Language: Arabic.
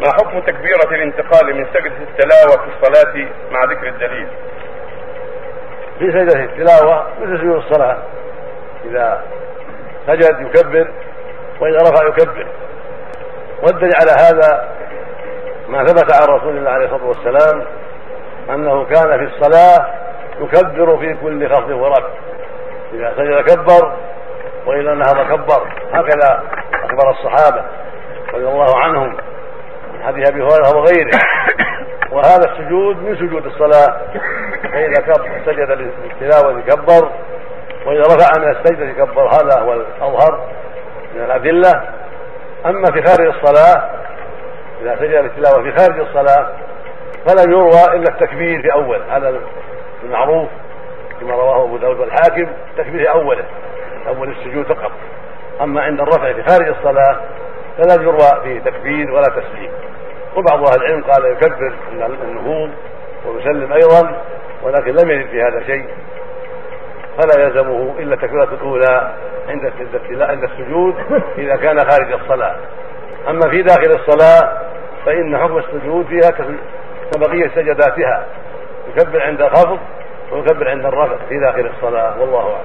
ما حكم تكبيرة الانتقال من سجدة التلاوة في الصلاة مع ذكر الدليل؟ في سجدة التلاوة مثل سجود الصلاة. إذا سجد يكبر وإذا رفع يكبر. والدليل على هذا ما ثبت عن رسول الله عليه الصلاة والسلام أنه كان في الصلاة يكبر في كل خفض ورفع. إذا سجد كبر وإذا نهض كبر. هكذا أخبر الصحابة رضي الله عنهم. من حديث أبي هريرة وغيره وهذا السجود من سجود الصلاة. فإذا كبر سجد للتلاوة كبر وإذا رفع من السجدة كبر هذا هو الأظهر من الأدلة. أما في خارج الصلاة إذا سجد للتلاوة في خارج الصلاة فلا يروى إلا التكبير في أول هذا المعروف كما رواه أبو داود والحاكم التكبير في أوله أول السجود فقط. أما عند الرفع في خارج الصلاة فلا يروى فيه تكبير ولا تسليم. وبعض أهل العلم قال يكبر النهوض ويسلم أيضا ولكن لم يرد في هذا شيء فلا يلزمه إلا التكبيرة الأولى عند عند السجود إذا كان خارج الصلاة. أما في داخل الصلاة فإن حكم السجود فيها كبقية سجداتها يكبر عند الخفض ويكبر عند الرفع في داخل الصلاة والله أعلم.